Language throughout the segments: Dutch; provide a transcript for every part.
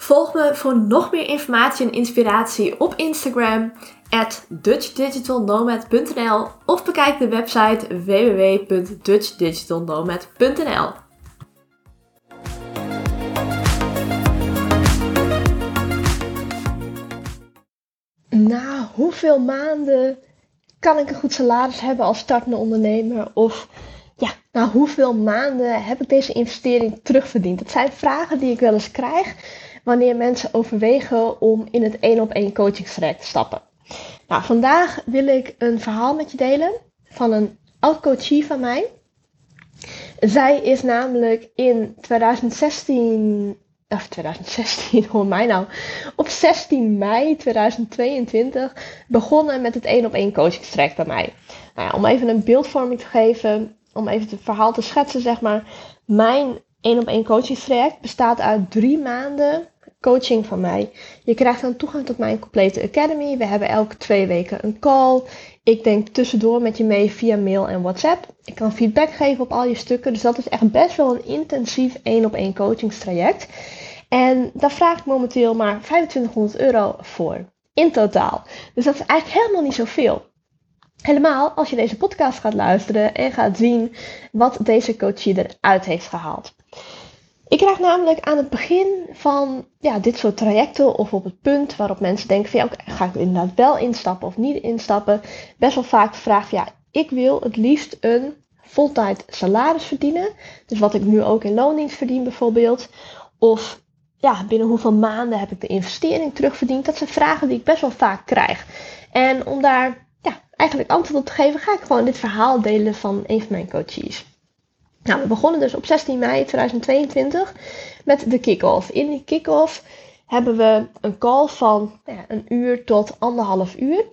Volg me voor nog meer informatie en inspiratie op Instagram at dutchdigitalnomad.nl of bekijk de website www.dutchdigitalnomad.nl. Na hoeveel maanden kan ik een goed salaris hebben als startende ondernemer? Of ja, na hoeveel maanden heb ik deze investering terugverdiend? Dat zijn vragen die ik wel eens krijg wanneer mensen overwegen om in het één op één coachingstraject te stappen. Nou, vandaag wil ik een verhaal met je delen van een oud-coachie van mij. Zij is namelijk in 2016, of 2016, hoor mij nou, op 16 mei 2022 begonnen met het één op één coachingstraject bij mij. Nou ja, om even een beeldvorming te geven, om even het verhaal te schetsen, zeg maar. Mijn één op één coachingstraject bestaat uit drie maanden coaching van mij. Je krijgt dan toegang tot mijn complete academy. We hebben elke twee weken een call. Ik denk tussendoor met je mee via mail en WhatsApp. Ik kan feedback geven op al je stukken. Dus dat is echt best wel een intensief één op één coachingstraject. En daar vraag ik momenteel maar 2500 euro voor. In totaal. Dus dat is eigenlijk helemaal niet zoveel. Helemaal als je deze podcast gaat luisteren en gaat zien wat deze coachie eruit heeft gehaald. Ik krijg namelijk aan het begin van ja, dit soort trajecten of op het punt waarop mensen denken van ja, ga ik er inderdaad wel instappen of niet instappen, best wel vaak de vraag ja, ik wil het liefst een voltijd salaris verdienen. Dus wat ik nu ook in loondienst verdien bijvoorbeeld. Of ja, binnen hoeveel maanden heb ik de investering terugverdiend? Dat zijn vragen die ik best wel vaak krijg. En om daar eigenlijk antwoord op te geven, ga ik gewoon dit verhaal delen van een van mijn coaches. Nou, we begonnen dus op 16 mei 2022 met de kick-off. In die kick-off hebben we een call van nou ja, een uur tot anderhalf uur.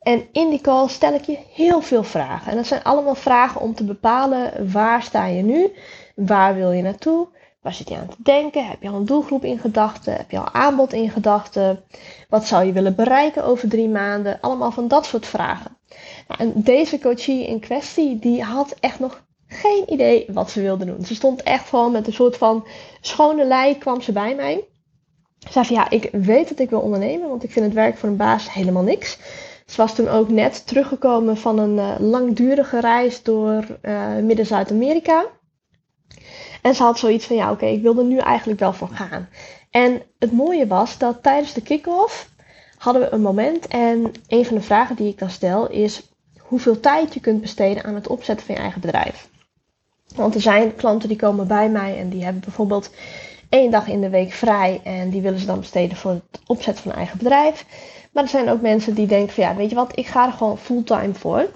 En in die call stel ik je heel veel vragen. En dat zijn allemaal vragen om te bepalen waar sta je nu, waar wil je naartoe, waar zit je aan te denken, heb je al een doelgroep in gedachten, heb je al aanbod in gedachten, wat zou je willen bereiken over drie maanden, allemaal van dat soort vragen. Nou, en deze coachie in kwestie, die had echt nog geen idee wat ze wilde doen. Ze stond echt gewoon met een soort van schone lei kwam ze bij mij. Ze zei van ja, ik weet dat ik wil ondernemen, want ik vind het werk voor een baas helemaal niks. Ze was toen ook net teruggekomen van een uh, langdurige reis door uh, Midden-Zuid-Amerika. En ze had zoiets van ja, oké, ik wil er nu eigenlijk wel voor gaan. En het mooie was dat tijdens de kick-off hadden we een moment en een van de vragen die ik dan stel is hoeveel tijd je kunt besteden aan het opzetten van je eigen bedrijf. Want er zijn klanten die komen bij mij en die hebben bijvoorbeeld één dag in de week vrij en die willen ze dan besteden voor het opzetten van eigen bedrijf. Maar er zijn ook mensen die denken van ja, weet je wat, ik ga er gewoon fulltime voor.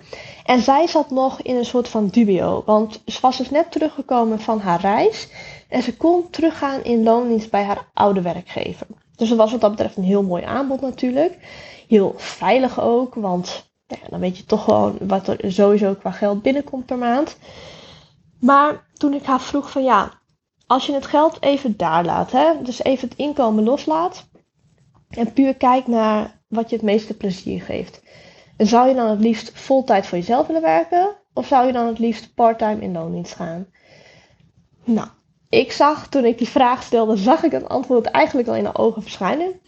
En zij zat nog in een soort van dubio, want ze was dus net teruggekomen van haar reis en ze kon teruggaan in loondienst bij haar oude werkgever. Dus dat was wat dat betreft een heel mooi aanbod natuurlijk. Heel veilig ook, want dan weet je toch gewoon wat er sowieso qua geld binnenkomt per maand. Maar toen ik haar vroeg van ja, als je het geld even daar laat, hè, dus even het inkomen loslaat en puur kijkt naar wat je het meeste plezier geeft. En zou je dan het liefst voltijd voor jezelf willen werken of zou je dan het liefst parttime in loondienst gaan? Nou, ik zag toen ik die vraag stelde, zag ik het antwoord eigenlijk al in de ogen verschijnen.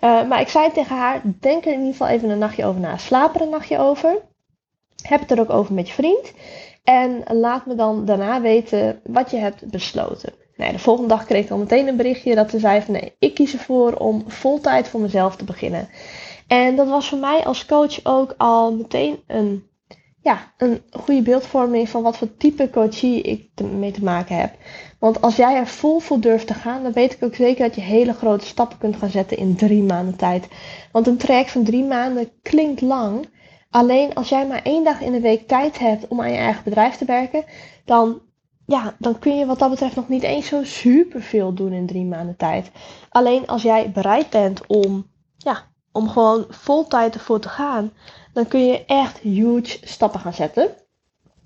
Uh, maar ik zei tegen haar, denk er in ieder geval even een nachtje over na. Slaap er een nachtje over. Heb het er ook over met je vriend. En laat me dan daarna weten wat je hebt besloten. Nee, de volgende dag kreeg ik al meteen een berichtje dat ze zei van nee, ik kies ervoor om voltijd voor mezelf te beginnen. En dat was voor mij als coach ook al meteen een, ja, een goede beeldvorming van wat voor type coachie ik mee te maken heb. Want als jij er vol voor durft te gaan, dan weet ik ook zeker dat je hele grote stappen kunt gaan zetten in drie maanden tijd. Want een traject van drie maanden klinkt lang, Alleen als jij maar één dag in de week tijd hebt om aan je eigen bedrijf te werken, dan ja, dan kun je wat dat betreft nog niet eens zo super veel doen in drie maanden tijd. Alleen als jij bereid bent om, ja, om gewoon vol tijd ervoor te gaan, dan kun je echt huge stappen gaan zetten.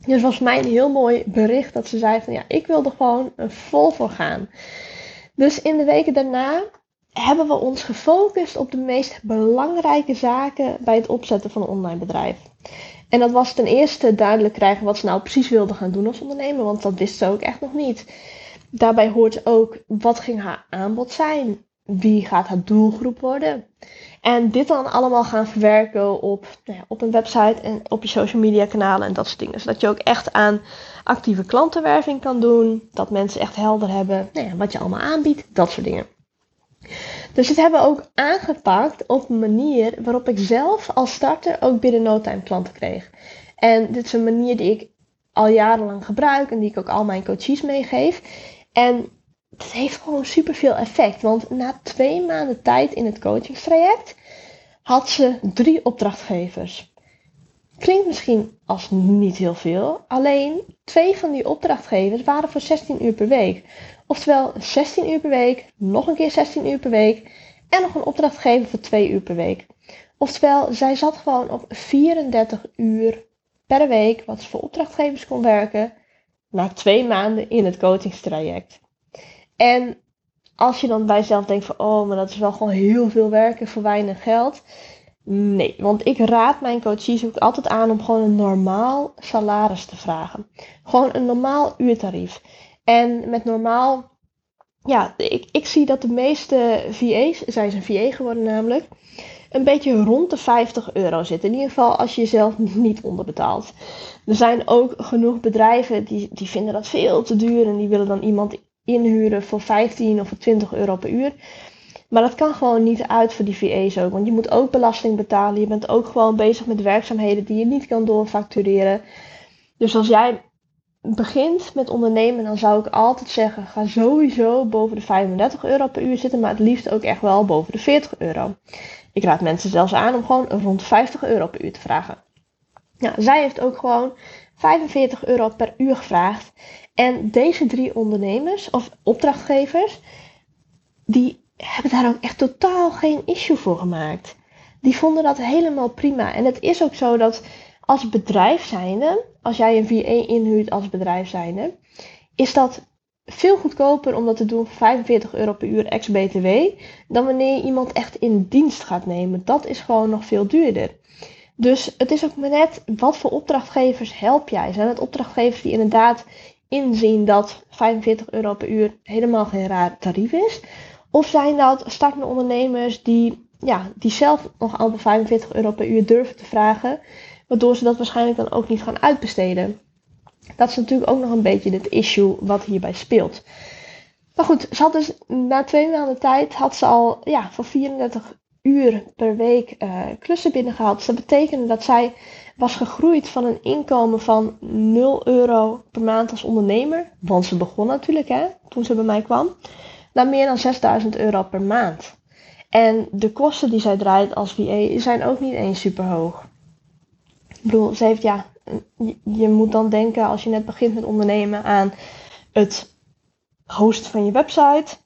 Dus was mij een heel mooi bericht dat ze zei van ja, ik wil er gewoon vol voor gaan. Dus in de weken daarna hebben we ons gefocust op de meest belangrijke zaken bij het opzetten van een online bedrijf. En dat was ten eerste duidelijk krijgen wat ze nou precies wilden gaan doen als ondernemer, want dat wist ze ook echt nog niet. Daarbij hoort ook wat ging haar aanbod zijn, wie gaat haar doelgroep worden. En dit dan allemaal gaan verwerken op, nou ja, op een website en op je social media kanalen en dat soort dingen. Zodat je ook echt aan actieve klantenwerving kan doen. Dat mensen echt helder hebben nou ja, wat je allemaal aanbiedt, dat soort dingen. Dus dit hebben we ook aangepakt op een manier waarop ik zelf als starter ook binnen no time klanten kreeg. En dit is een manier die ik al jarenlang gebruik en die ik ook al mijn coaches meegeef. En het heeft gewoon super veel effect. Want na twee maanden tijd in het coachingstraject had ze drie opdrachtgevers. Klinkt misschien als niet heel veel, alleen twee van die opdrachtgevers waren voor 16 uur per week. Oftewel 16 uur per week, nog een keer 16 uur per week en nog een opdrachtgever voor 2 uur per week. Oftewel, zij zat gewoon op 34 uur per week wat ze voor opdrachtgevers kon werken na twee maanden in het coachingstraject. En als je dan bij jezelf denkt van, oh, maar dat is wel gewoon heel veel werken voor weinig geld. Nee, want ik raad mijn coaches ook altijd aan om gewoon een normaal salaris te vragen. Gewoon een normaal uurtarief. En met normaal, ja, ik, ik zie dat de meeste VA's, zijn ze een VA geworden namelijk, een beetje rond de 50 euro zitten. In ieder geval als je jezelf niet onderbetaalt. Er zijn ook genoeg bedrijven die, die vinden dat veel te duur en die willen dan iemand inhuren voor 15 of voor 20 euro per uur. Maar dat kan gewoon niet uit voor die VA's ook. Want je moet ook belasting betalen. Je bent ook gewoon bezig met werkzaamheden die je niet kan doorfactureren. Dus als jij begint met ondernemen, dan zou ik altijd zeggen: ga sowieso boven de 35 euro per uur zitten, maar het liefst ook echt wel boven de 40 euro. Ik raad mensen zelfs aan om gewoon rond 50 euro per uur te vragen. Ja, zij heeft ook gewoon 45 euro per uur gevraagd. En deze drie ondernemers of opdrachtgevers, die hebben daar ook echt totaal geen issue voor gemaakt. Die vonden dat helemaal prima. En het is ook zo dat als bedrijf zijnde, als jij een VA inhuurt als bedrijf zijnde, is dat veel goedkoper om dat te doen voor 45 euro per uur ex-BTW dan wanneer je iemand echt in dienst gaat nemen. Dat is gewoon nog veel duurder. Dus het is ook maar net wat voor opdrachtgevers help jij. Zijn het opdrachtgevers die inderdaad inzien dat 45 euro per uur helemaal geen raar tarief is? Of zijn dat startende ondernemers die, ja, die zelf nog amper 45 euro per uur durven te vragen, waardoor ze dat waarschijnlijk dan ook niet gaan uitbesteden? Dat is natuurlijk ook nog een beetje het issue wat hierbij speelt. Maar goed, ze had dus na twee maanden tijd had ze al ja, voor 34 uur per week uh, klussen binnengehaald. Dus dat betekende dat zij was gegroeid van een inkomen van 0 euro per maand als ondernemer. Want ze begon natuurlijk hè, toen ze bij mij kwam. Naar meer dan 6000 euro per maand. En de kosten die zij draait als VA zijn ook niet eens super hoog. Ik bedoel, ze heeft ja, je moet dan denken als je net begint met ondernemen aan het hosten van je website.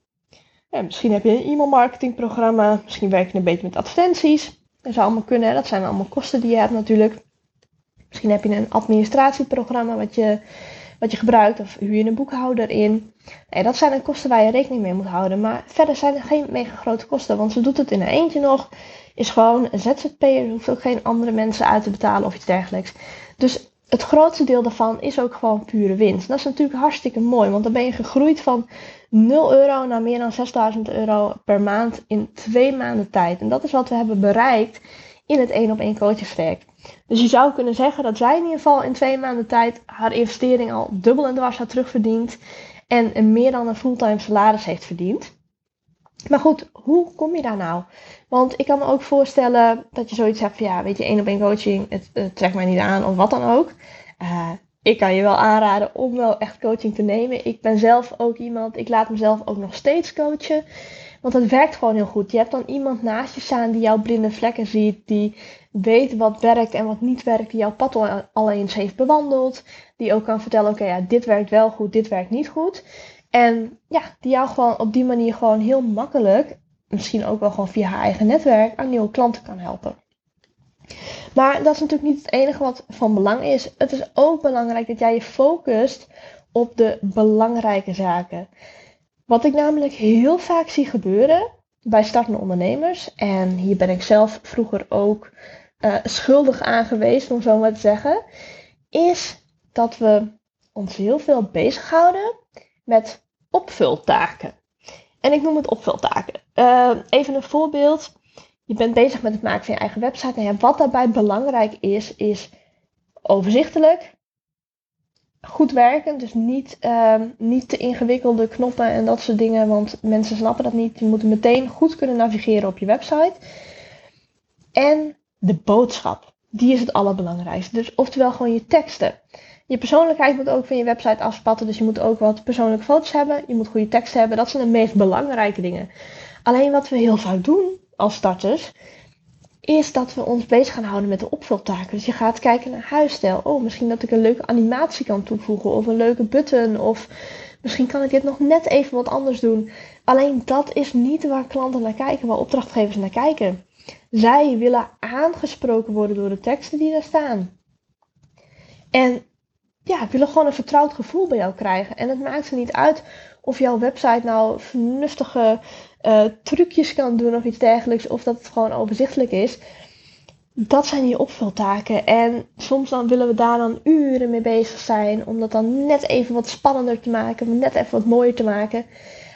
Misschien heb je een e-mail marketingprogramma. Misschien werk je een beetje met advertenties. Dat zou allemaal kunnen. Dat zijn allemaal kosten die je hebt natuurlijk. Misschien heb je een administratieprogramma wat je, wat je gebruikt. Of huur je een boekhouder in. Dat zijn de kosten waar je rekening mee moet houden. Maar verder zijn er geen mega grote kosten. Want ze doet het in een eentje nog. Is gewoon een ZZP'er. Hoeft ook geen andere mensen uit te betalen of iets dergelijks. Dus het grootste deel daarvan is ook gewoon pure winst. Dat is natuurlijk hartstikke mooi, want dan ben je gegroeid van 0 euro naar meer dan 6000 euro per maand in twee maanden tijd. En dat is wat we hebben bereikt in het 1 op 1 coachingstraject. Dus je zou kunnen zeggen dat zij in ieder geval in twee maanden tijd haar investering al dubbel en dwars had terugverdiend. En meer dan een fulltime salaris heeft verdiend. Maar goed, hoe kom je daar nou? Want ik kan me ook voorstellen dat je zoiets hebt van ja, weet je, één op één coaching, het, trekt mij niet aan of wat dan ook. Uh, ik kan je wel aanraden om wel echt coaching te nemen. Ik ben zelf ook iemand, ik laat mezelf ook nog steeds coachen. Want het werkt gewoon heel goed. Je hebt dan iemand naast je staan die jouw blinde vlekken ziet, die weet wat werkt en wat niet werkt, die jouw pad al eens heeft bewandeld, die ook kan vertellen, oké, ja, dit werkt wel goed, dit werkt niet goed. En ja, die jou gewoon op die manier gewoon heel makkelijk, misschien ook wel gewoon via haar eigen netwerk, aan nieuwe klanten kan helpen. Maar dat is natuurlijk niet het enige wat van belang is. Het is ook belangrijk dat jij je focust op de belangrijke zaken. Wat ik namelijk heel vaak zie gebeuren bij startende ondernemers, en hier ben ik zelf vroeger ook uh, schuldig aan geweest, om zo maar te zeggen, is dat we ons heel veel bezighouden met opvultaken. En ik noem het opvultaken. Uh, even een voorbeeld. Je bent bezig met het maken van je eigen website. En wat daarbij belangrijk is, is overzichtelijk, goed werken. Dus niet, uh, niet te ingewikkelde knoppen en dat soort dingen. Want mensen snappen dat niet. Je moet meteen goed kunnen navigeren op je website. En de boodschap. Die is het allerbelangrijkste. Dus oftewel gewoon je teksten. Je persoonlijkheid moet ook van je website afspatten. Dus je moet ook wat persoonlijke foto's hebben. Je moet goede teksten hebben. Dat zijn de meest belangrijke dingen. Alleen wat we heel vaak doen als starters, is dat we ons bezig gaan houden met de opvultaken. Dus je gaat kijken naar huisstijl. Oh, misschien dat ik een leuke animatie kan toevoegen. Of een leuke button. Of misschien kan ik dit nog net even wat anders doen. Alleen dat is niet waar klanten naar kijken, waar opdrachtgevers naar kijken. Zij willen aangesproken worden door de teksten die daar staan. En ja, willen gewoon een vertrouwd gevoel bij jou krijgen. En het maakt ze niet uit of jouw website nou vernuftige uh, trucjes kan doen of iets dergelijks, of dat het gewoon overzichtelijk is. Dat zijn die opvultaken. En soms dan willen we daar dan uren mee bezig zijn, om dat dan net even wat spannender te maken, net even wat mooier te maken.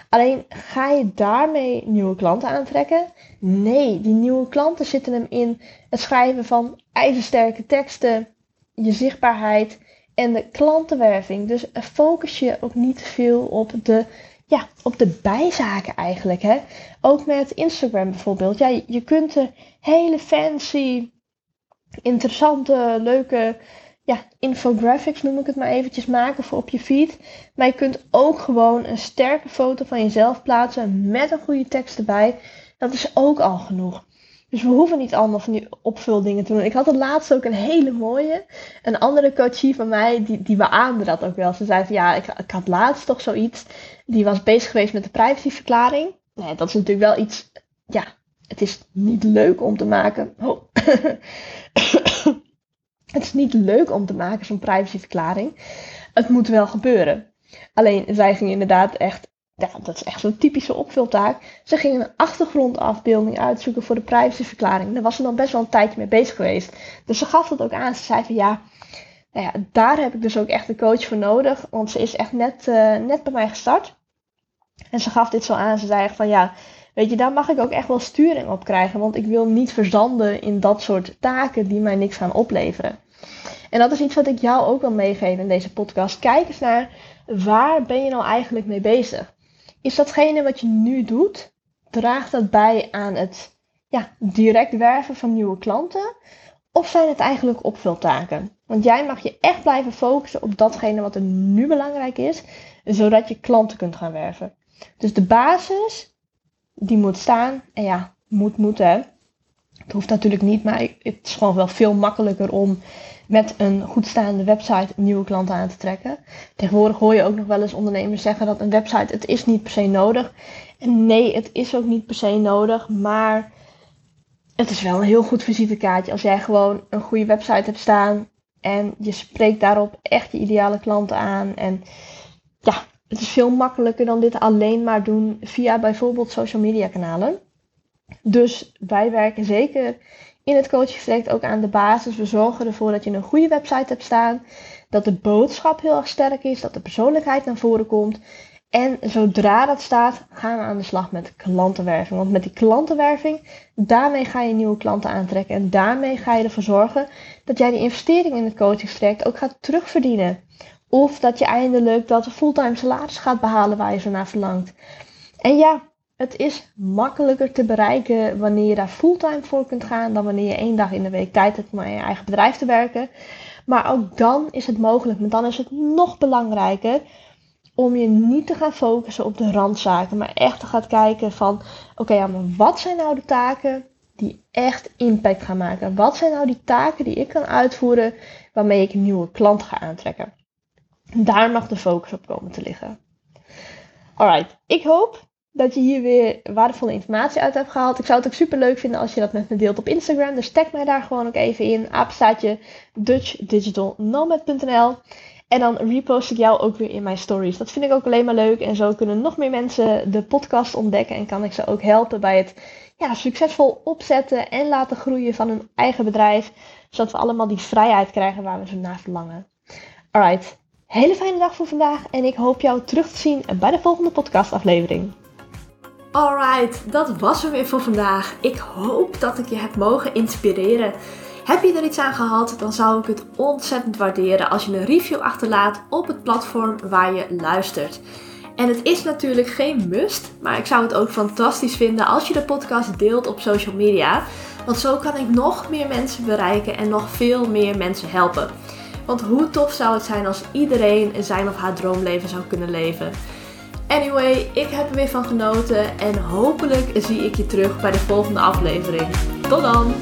Alleen ga je daarmee nieuwe klanten aantrekken? Nee, die nieuwe klanten zitten hem in het schrijven van ijzersterke teksten, je zichtbaarheid en de klantenwerving. Dus focus je ook niet te veel op de, ja, op de bijzaken eigenlijk. Hè? Ook met Instagram bijvoorbeeld. Ja, je kunt er hele fancy, interessante, leuke ja, infographics noem ik het maar eventjes maken voor op je feed. Maar je kunt ook gewoon een sterke foto van jezelf plaatsen met een goede tekst erbij. Dat is ook al genoeg. Dus we hoeven niet allemaal van die opvuldingen te doen. Ik had het laatst ook een hele mooie. Een andere coachie van mij, die, die beaamde dat ook wel. Ze zei van ja, ik, ik had laatst toch zoiets. Die was bezig geweest met de privacyverklaring. Nee, dat is natuurlijk wel iets. Ja, het is niet leuk om te maken. Oh. het is niet leuk om te maken, zo'n privacyverklaring. Het moet wel gebeuren. Alleen zij ging inderdaad echt ja, dat is echt zo'n typische opvultaak. Ze gingen een achtergrondafbeelding uitzoeken voor de privacyverklaring. Daar was ze dan best wel een tijdje mee bezig geweest. Dus ze gaf dat ook aan. Ze zei van ja, nou ja daar heb ik dus ook echt een coach voor nodig. Want ze is echt net, uh, net bij mij gestart. En ze gaf dit zo aan. Ze zei echt van ja, weet je, daar mag ik ook echt wel sturing op krijgen. Want ik wil niet verzanden in dat soort taken die mij niks gaan opleveren. En dat is iets wat ik jou ook wil meegeven in deze podcast. Kijk eens naar waar ben je nou eigenlijk mee bezig? Is datgene wat je nu doet, draagt dat bij aan het ja, direct werven van nieuwe klanten? Of zijn het eigenlijk opvultaken? Want jij mag je echt blijven focussen op datgene wat er nu belangrijk is, zodat je klanten kunt gaan werven. Dus de basis, die moet staan. En ja, moet moeten. Het hoeft natuurlijk niet, maar het is gewoon wel veel makkelijker om met een goed staande website nieuwe klanten aan te trekken. Tegenwoordig hoor je ook nog wel eens ondernemers zeggen dat een website, het is niet per se nodig. En nee, het is ook niet per se nodig, maar het is wel een heel goed visitekaartje als jij gewoon een goede website hebt staan en je spreekt daarop echt je ideale klanten aan. En ja, het is veel makkelijker dan dit alleen maar doen via bijvoorbeeld social media kanalen. Dus wij werken zeker in het coaching ook aan de basis. We zorgen ervoor dat je een goede website hebt staan. Dat de boodschap heel erg sterk is. Dat de persoonlijkheid naar voren komt. En zodra dat staat, gaan we aan de slag met klantenwerving. Want met die klantenwerving, daarmee ga je nieuwe klanten aantrekken. En daarmee ga je ervoor zorgen dat jij die investering in het coachingstraject ook gaat terugverdienen. Of dat je eindelijk dat fulltime salaris gaat behalen waar je zo naar verlangt. En ja, het is makkelijker te bereiken wanneer je daar fulltime voor kunt gaan dan wanneer je één dag in de week tijd hebt om aan je eigen bedrijf te werken. Maar ook dan is het mogelijk. Maar dan is het nog belangrijker om je niet te gaan focussen op de randzaken, maar echt te gaan kijken van, oké, maar wat zijn nou de taken die echt impact gaan maken? Wat zijn nou die taken die ik kan uitvoeren waarmee ik een nieuwe klant ga aantrekken? Daar mag de focus op komen te liggen. Alright, ik hoop dat je hier weer waardevolle informatie uit hebt gehaald. Ik zou het ook super leuk vinden als je dat met me deelt op Instagram. Dus tag mij daar gewoon ook even in. Apenstaatje DutchDigitalNomad.nl En dan repost ik jou ook weer in mijn stories. Dat vind ik ook alleen maar leuk. En zo kunnen nog meer mensen de podcast ontdekken. En kan ik ze ook helpen bij het ja, succesvol opzetten en laten groeien van hun eigen bedrijf. Zodat we allemaal die vrijheid krijgen waar we zo naar verlangen. Alright, hele fijne dag voor vandaag. En ik hoop jou terug te zien bij de volgende podcastaflevering. Alright, dat was hem weer voor vandaag. Ik hoop dat ik je heb mogen inspireren. Heb je er iets aan gehad, dan zou ik het ontzettend waarderen als je een review achterlaat op het platform waar je luistert. En het is natuurlijk geen must, maar ik zou het ook fantastisch vinden als je de podcast deelt op social media. Want zo kan ik nog meer mensen bereiken en nog veel meer mensen helpen. Want hoe tof zou het zijn als iedereen zijn of haar droomleven zou kunnen leven? Anyway, ik heb er weer van genoten en hopelijk zie ik je terug bij de volgende aflevering. Tot dan!